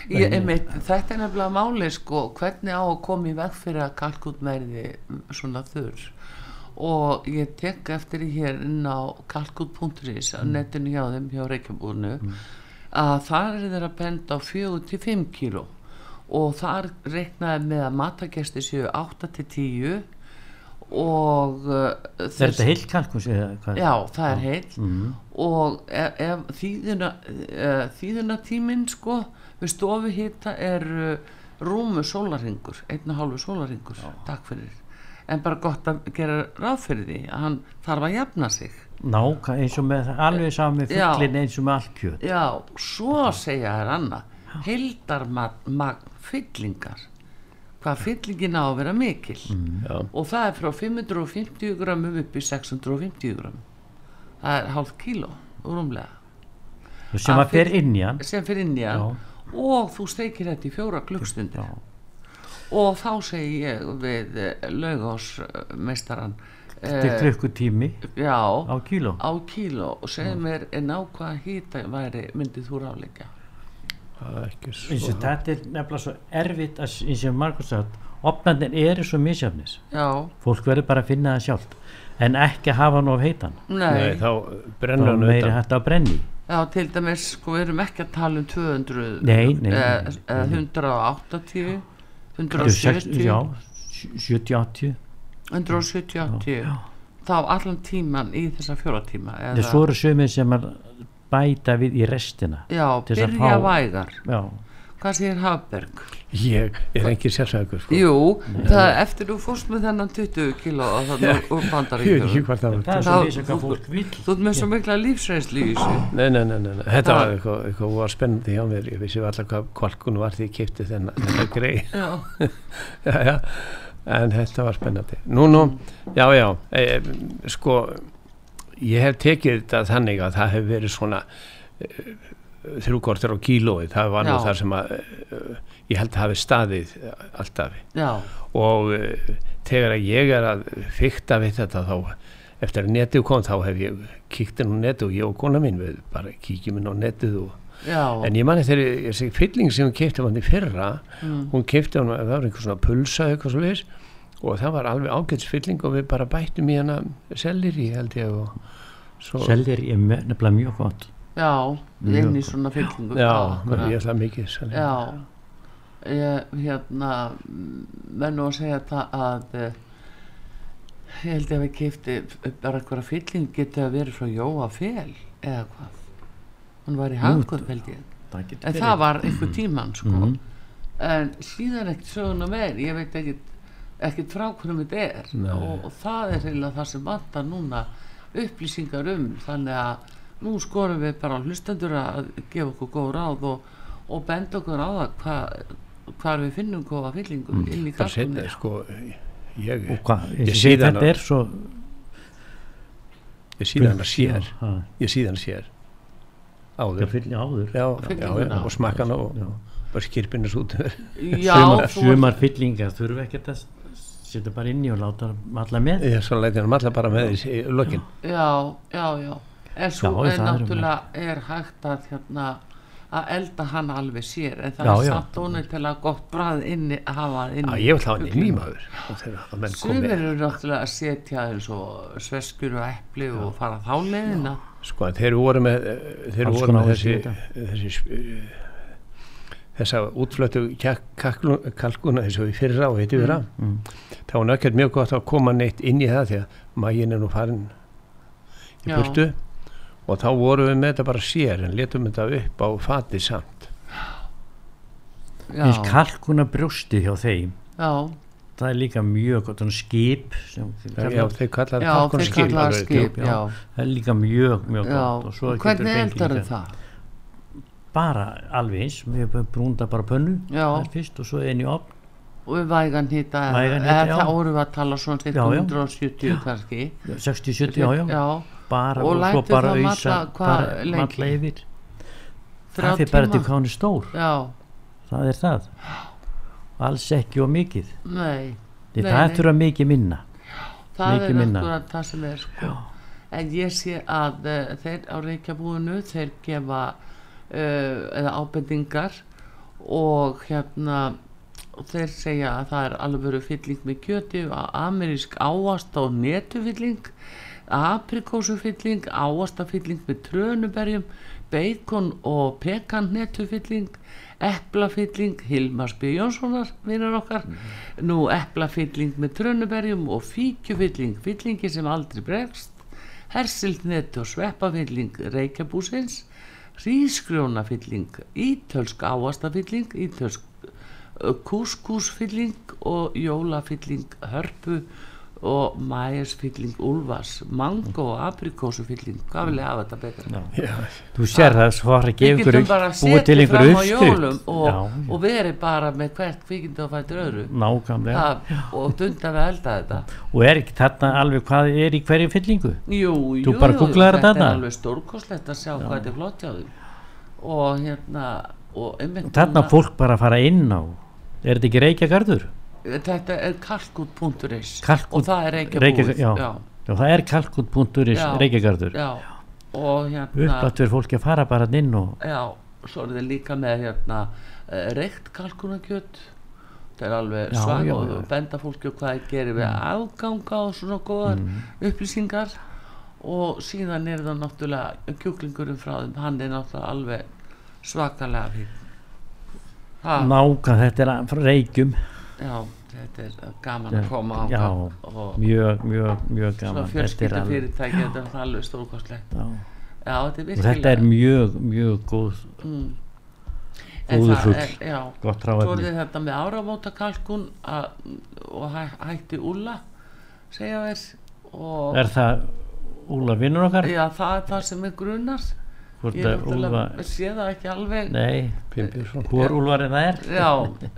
Ég, einmitt, þetta er nefnilega máli sko, hvernig á að koma í veg fyrir að kalkút verði svona þurr? Og ég tek eftir því hér inn á kalkút.is á netinu hjá þeim hjá Reykjabúrnu að þar er þeirra bend á 4-5 kíló. Og þar reiknaði með að matagesti séu 8-10 og uh, er þetta heill kalkus já, það er heill Mhm. og ef, ef þýðina uh, þýðina tíminn sko við stofu hýta er uh, rúmu sólarringur, einn og hálfu sólarringur takk fyrir. En bara gott að gera ráð fyrir því að hann þarf að jafna sig náka eins og með alveg sami Já. fugglin eins og með allt kjöt. Já, svo segja þær annað heildarmagn fyllingar hvað fyllingin á að vera mikil. Já. og það er frá 550 grammum upp í 650 grammum það er hálf kíló rúmlega. Sem Að fyll- inn í hann sem fyrir inn í hann og þú steikir þetta í fjóra klukkstundir Já. og þá segi ég við laugásmeistaran þetta er klukkutími? Já, á kíló? Á kíló. Og segir mér en á hvað hýta væri myndið þú ráleika þetta er nefnilega svo erfitt að, eins og Markus sagt opnarnir eru svo misjafnis já, fólk verður bara að finna það sjálft en ekki að hafa hann of heitan nei, Nei, þá brennur hann meiri utan. hægt að brenni já, til dæmis sko við erum ekki að tala um 200 Nei, nei, eða nei, eða nei. 180 Þetta eru sex- 170 já, 70-80 170 80 þá allan tíman í þessa fjóra tíma það er svo eru sömur sem að bæta við í restina já, til þess að byrja fá- vægar. Já, hvað segir Hafberg? ég er ekki sérfæður sko. Jú, það er eftir þú fórst með þennan 20 kíló og þannig úr er vil Þú ert með svo mikla lífsreynslu í þessu. Nei, nei, nei, nei, nei. þetta var eitthvað, eitthvað var spennandi hjá mér, ég vissi alltaf hvað kvalkun var því ég kipti þennan þetta grei Já, já, já, en þetta var spennandi. Nú, nú, já, já e, sko ég hef tekið þetta þannig að það hef verið svona e, þrjúkortur á kílói, það var nú Já. þar sem að e, ég held að hafi staðið alltaf já, og e, þegar að ég er að fykta við þetta þá eftir að netið kom þá hef ég kíkt inn á netið og ég og kona mín við bara kíkjum inn á netið og já En ég manni þegar þessi fylling sem hún keipti hann í fyrra, Mm. hún keipti hann, það var einhver svona pulsa eitthvað svo leis og það var alveg ágæts fylling og við bara bættum í hana sellir í held ég og svo, seldir er nefnilega mjög gott Já, gott. svona fyllingu já, akkúrat. ég ætla mikið sellir. Já ég, hérna menn að segja það að eh, ég held ég að við keipti bara eitthvað fylling getið að vera frá Jóa Fel eða hvað hann var í hagkvöld held ég. það en það var einhver tíman sko. Mhm. en síðan ekkert söguna meir. Ég veit ekkert ekkert frá hverjum þetta er. Og, og það er eiginlega það sem vantar núna upplýsingar um. Þannig að nú skorum við bara hlustendur að gefa okkur góð ráð og, og benda okkur á það hvað hvar við finnum góða fyllingum inn í bara kalkunni setja, sko ég, og hvað, Ég sé það þetta er svo ég síðan að sér. Já, ég síðan sér. það áður. Fylgja áður. Já, já, já, og smakkan og Já. bara skirpinnes út. Já, sumar, fyllingar þurfa ekkert að setja bara inn í og láta alla með. Ég svo læti hann allar bara með í lokin. Já, já, já. En svo Já, er er náttúrulega er hægt að hérna að elda hann alveg sér en það Já, er já. samt óneitt gott brað inni að hafa það já, ég vil hafa hann inn í maður og þegar að menn Sumir eru náttúrulega að setja eins og sveskur og epli og fara þá leiðina sko en þeir voru með eh, þeir Alls voru með í þessi, þessi eh, þessa útflötu kjak- kalkuna eins og í fyrra og hitti fyrra. Mm. þá var nökkert mjög gott að koma neitt inn í það því að maginn er nú farin í Já. burtu. Og þá vorum við með þetta bara sér en letum þetta upp á fati samt. Já, eins kalkuna brjósti hjá þeim. Já, það er líka mjög gott skip sem, já, þeir kallaði já, þeir skip skip, já. já, það er líka mjög mjög já. gott og hvernig eldar líka- það? bara alveg eins, við brúnda bara pönnu Já. það er fyrst og svo inn í opn Og við vægan já. þá vorum við að tala svona til Já, já. 170 kannski 60-70, já, já, já, bara Og og, svo bara það auðsa bara lengi? malla yfir það fyrir bara til hvað hún er stór Já, það er það alls ekki og mikið. Nei. Nei, það þurfa mikið minna. Það Mikið er minna. akkurat það sem er sko. en ég sé að uh, þeir á Reykjabúinu þeir gefa uh, ábendingar og hérna þeir segja að það er alveg fylling með kjöti amerísk áast og netufylling aprikósufylling áastafylling með trönuberjum bacon og pekan netufylling eplafylling Hilmars B. Jónssonar vinnur okkar. Nú eplafylling með trönuberjum og fíkjufylling fyllingi sem aldrei bregst. Hersildnet og sveppafylling reykjabúsins. Hrísgrjónafylling ítölsk áastafylling ítölsk kúskúsfylling og jólafylling hörpu og mæjarsfylling úlfas mango og aprikósufylling hvað vil ég hafa þetta betra Já, þú sér það við gefa ykkur getum bara upp- búa til jólum uppskrift. og, já, og verið bara með hvert kvikindi og fættur öðru. Nákvæmlega. Það, og dunda við elda þetta. Og er ekki þarna alveg hvað er í hverju fyllingu? Jú, jú, Þú bara jú, þetta þetta? er alveg stórkostlegt að sjá hvað þetta er flott hjá þeim. Og hérna og einmitt þarna fólk bara að fara inn á. Er þetta ekki reykjagarður? Þetta er kalkút.is Kalkút- og það er Reykja- reykjabúið já. já, já það er kalkut.is reykjagarður. Og hérna upplætt fyrir fólki að fara bara inn og já, svo er þið líka með hérna uh, reykt kalkunakjöt það er alveg svag og. Mm. benda fólki og hvað það gerir við afganga og svona góðar upplýsingar. Og síðan er það náttúrulega kjúklingurinn frá þeim, hann er náttúrulega alveg svakalega ha, nákvæm þetta er frá reykjum já, þetta er gaman að koma á og mjög, mjög, mjög svona gaman er fjölskyldu fyrirtæki þetta er alveg stórkostlegt já. já, þetta er virkilega þetta er mjög, mjög góð mm. En góður það fugl. já, gott er ráðefni þið þetta með áramótakalkun og hæ, hætti úla segja þess er það Úla vinnur okkar? já, það er það sem er hvort ég sé það ekki alveg nei, Pimpjusson hvor Úlfarinn það er. Já,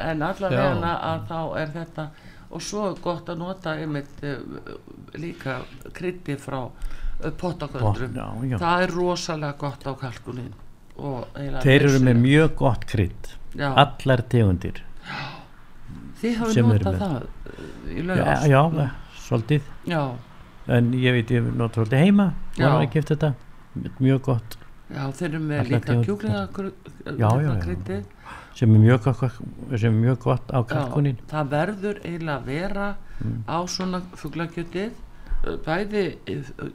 en allavega Já. að þá er þetta og svo gott að nota einmitt uh, líka krytti frá uh, pottaköldrum já, já. það er rosalega gott á kalkunin og þeir eru með mjög gott krydd. Já, allar tegundir þið hafið notað það í já, laugars já, svolítið. Já, en ég veit ég nota svolítið heima Já. var ekki eftir þetta. Mjög gott já, þeir eru með líka tegundir. kjúklinga Já, já, já. kryddið sem er mjög sem er mjög gott á kalkunin Já, það verður eiginlega að vera Mm. á svona fuglakjötið uh, bæði uh,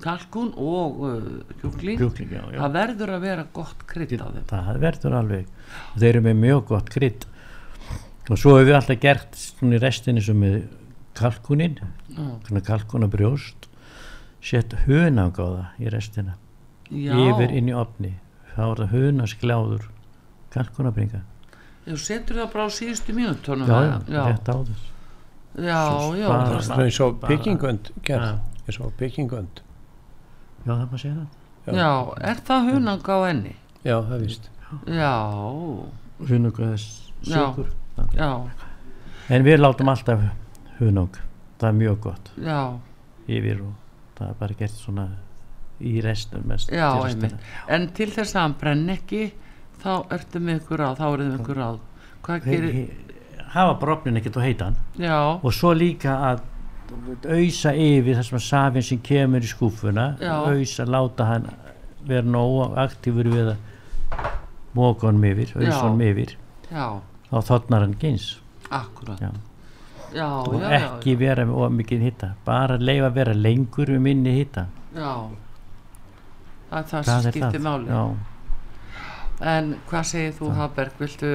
kalkun og uh, kjúkling kjúkling, já, já. það verður að vera gott krydd á þeim það verður alveg þeir eru með mjög gott krydd og svo hefur við alltaf gert svona í restinni sem með kalkunin svona kalkunabrjóst sett hunagáða í restina já, yfir inn í opni þá er það hunaskláður kalkunabringa þú setur það bara á síðustu mínútonum já, já, rétt áður já, já, bara- það- Það er Bara- byggingönd gerð, Já. eins og byggingönd já það má segja það. Já, er það hunang á enni Já, það er víst. Já, hunagáðis Já. sigur já, en við látum alltaf hunang. Það er mjög gott. Já. Yfir og það er bara gert svona í restum Já, til. En til þess að hann brenn ekki þá ertu með ykkur ráð, þá er það ykkur ráð. Hvað He- gerir, hafa brofnin ekkert og heitan já, og svo líka að auðsa yfir þessum safin sem kemur í skúfuna auðsa, láta hann vera nóg aktífur við að móka honum yfir, auðsa honum yfir. Já, þá þotnar hann gins akkurat. Já. Já, og já, já, ekki vera með of mikið hitta bara leifa að vera lengur um minni hitta já Það er það það er skiptir það máli. Já. En hvað segir þú Haberg, viltu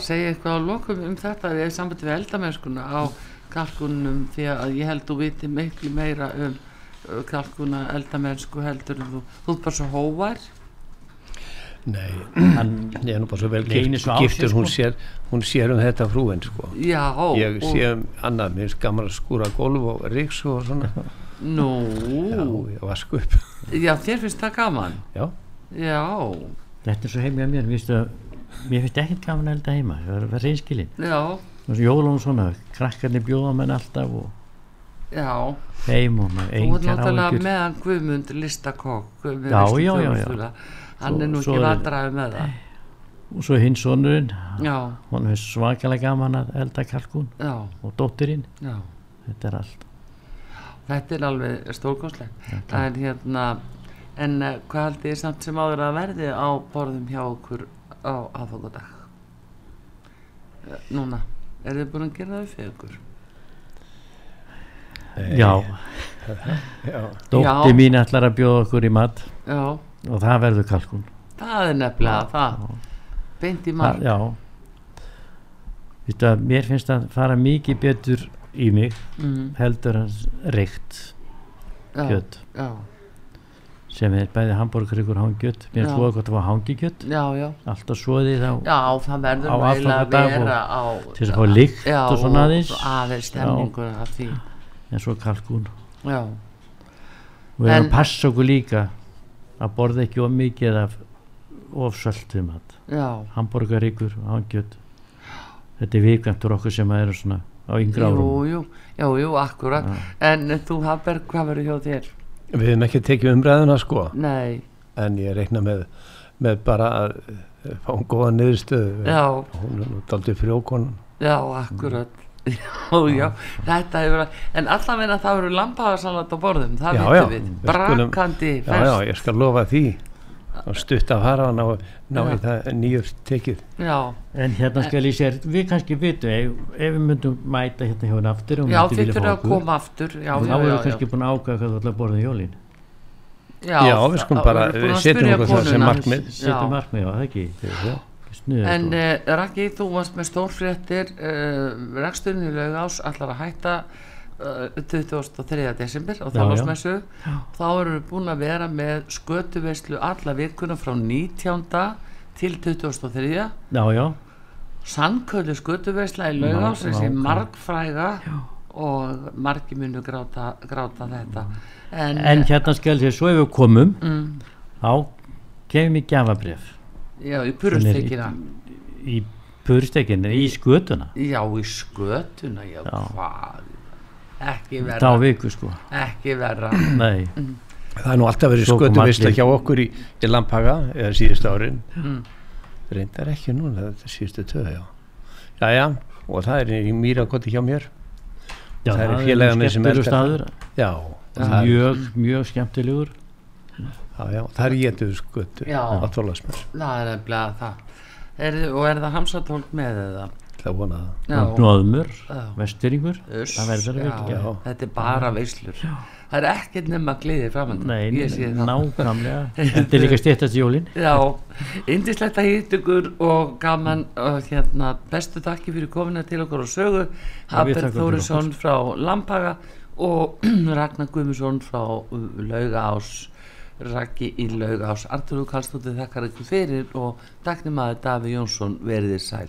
segja eitthvað á lokum um þetta við sambandi við eldamennskuna á kalkunum? Því að ég held þú viti miklu meira um uh, kalkuna eldamennsku heldur þú, þú ert bara svo hóvar Nei, hann ég er nú bara svo vel gift, svo á sér, giftur, hún, sko. sér, hún sér um þetta frúin sko. já, Ég og- sé um annað, mér er gaman að skúra gólf og ríks og svona nú, Já, ég vasku upp. Já, þér finnst það gaman. Já, já, þetta er svo heimlega mér mér finnst, að, mér finnst ekkert gaman að elda heima það er að vera reynskilin já, jólun svona, krakkarnir bjóða menn alltaf og já. heim og maður þú ert engar náttúrulega áhyggjur. meðan Guðmund listakokk með Já, já, já, já. þjónustuna. hann Svo- er nú svo ekki er- vandræði með það. Og svo hinn sonurinn já, hann er svakalega gaman að elda kalkún já, og dóttirinn, já. Þetta er allt þetta er alveg stórkostlegt. En hérna en uh, hvað haldið þið samt sem áður að verði á borðum hjá okkur á aðfokadag núna. Er þið búin að gera það fyrir ykkur? Já, já, dóttir Já. mín ætlar að bjóða okkur í mat. Já, og það verður kalkún. Það er nefnilega það. Beint í að mér finnst að fara mikið betur í mig mm, heldur en reykt kjött sem er bæði hambúrgryggur hangkjött mér er svoða gott að fá hangikjött alltaf svoðið á já, það verður eiginlega að vera á til þess að fá lykt og svona aðeins. aðeins stemningur af því. En svo kalkún. Já, og við erum að passa okkur líka að borða ekki of mikið af of söldu mat. Já. Hambúrgaríkur og hangkjött þetta er vikvæmtur okkur sem eru svona á yngra árum. jú, jú, jú, akkurat. En þú Hafberg, hvað verður hjá þér? við hefum ekki tekið umræðuna sko. Nei, en ég reikna með, með bara að eh, fá um góða niðurstöðu. Já, hún er nú daldið frjókon já, akkurat. Já, já, þetta hefur verið en allavega það verður lampaðarsalat á borðum það Já, já, við, brakandi já, já, ég skal lofa því og stutt að fara og ná, ná í það nýjur tekið. Já, en hérna skal ég sér, við kannski vitum ef, ef við myndum mæta hérna hjá henni aftur og já þið þurfa að koma aftur. Já, þá erum við kannski búin að ákvæða hvað þú ætla að borða í jólin. Já, Já, við skulum bara- við setjum okkur það sem markmið. setjum markmið, já, það ekki? En uh, Raki, þú varst með stórfréttir uh, reksturinn í laugás allar að hætta 23. desember á Já, þálasmessu þá eru við búin að vera með skötuveislu alla vikuna frá 19. til 23. já, já, Sannköldu skötuveisla í laugás þessi margfræga og margi munu gráta, gráta þetta. En, en hérna skal sér, svo ef við komum mm, þá kemum við gjafabref já, í purustekina. Í purstekinu, í skötuna. Já, í skötuna já, Já. hvað ekki þá verra. viku sko. Ekki verra. Nei, það er nú alltaf verið skötu allir- hjá okkur í, í Lampaga eða síðustu árin. Mm. reyndar ekki núna, þetta er síðustu töð já. já, já, og það er í Mýrakoti hjá mér. Já, Það eru er félagarnir sem staður. Já, það er, mjög, mjög skemmtilegur. Já, já, það er getur skötu Já. á tólasmess, það er nefnilega það. Er, og er það hamsatólk með eða? það það. Já, Nóðmur, Já. vestfyringur Uss, það verður að já, Já. þetta er bara veislur. Það er ekkert nema gleði framöndan Nei, ég sé það. nákvæmlega. Þetta er líka stýttast jólin. Já, indislegt að hitt ykkur og gaman og hérna bestu takki fyrir komina til okkur og sögu. Haber Þórisson frá Lampaga og Ragnar Guðmusson frá Laugaás Raggi í Laugaás Artur Kallstóttir þakkar ykkur fyrir og taknum að Daví Jónsson veriðir sæl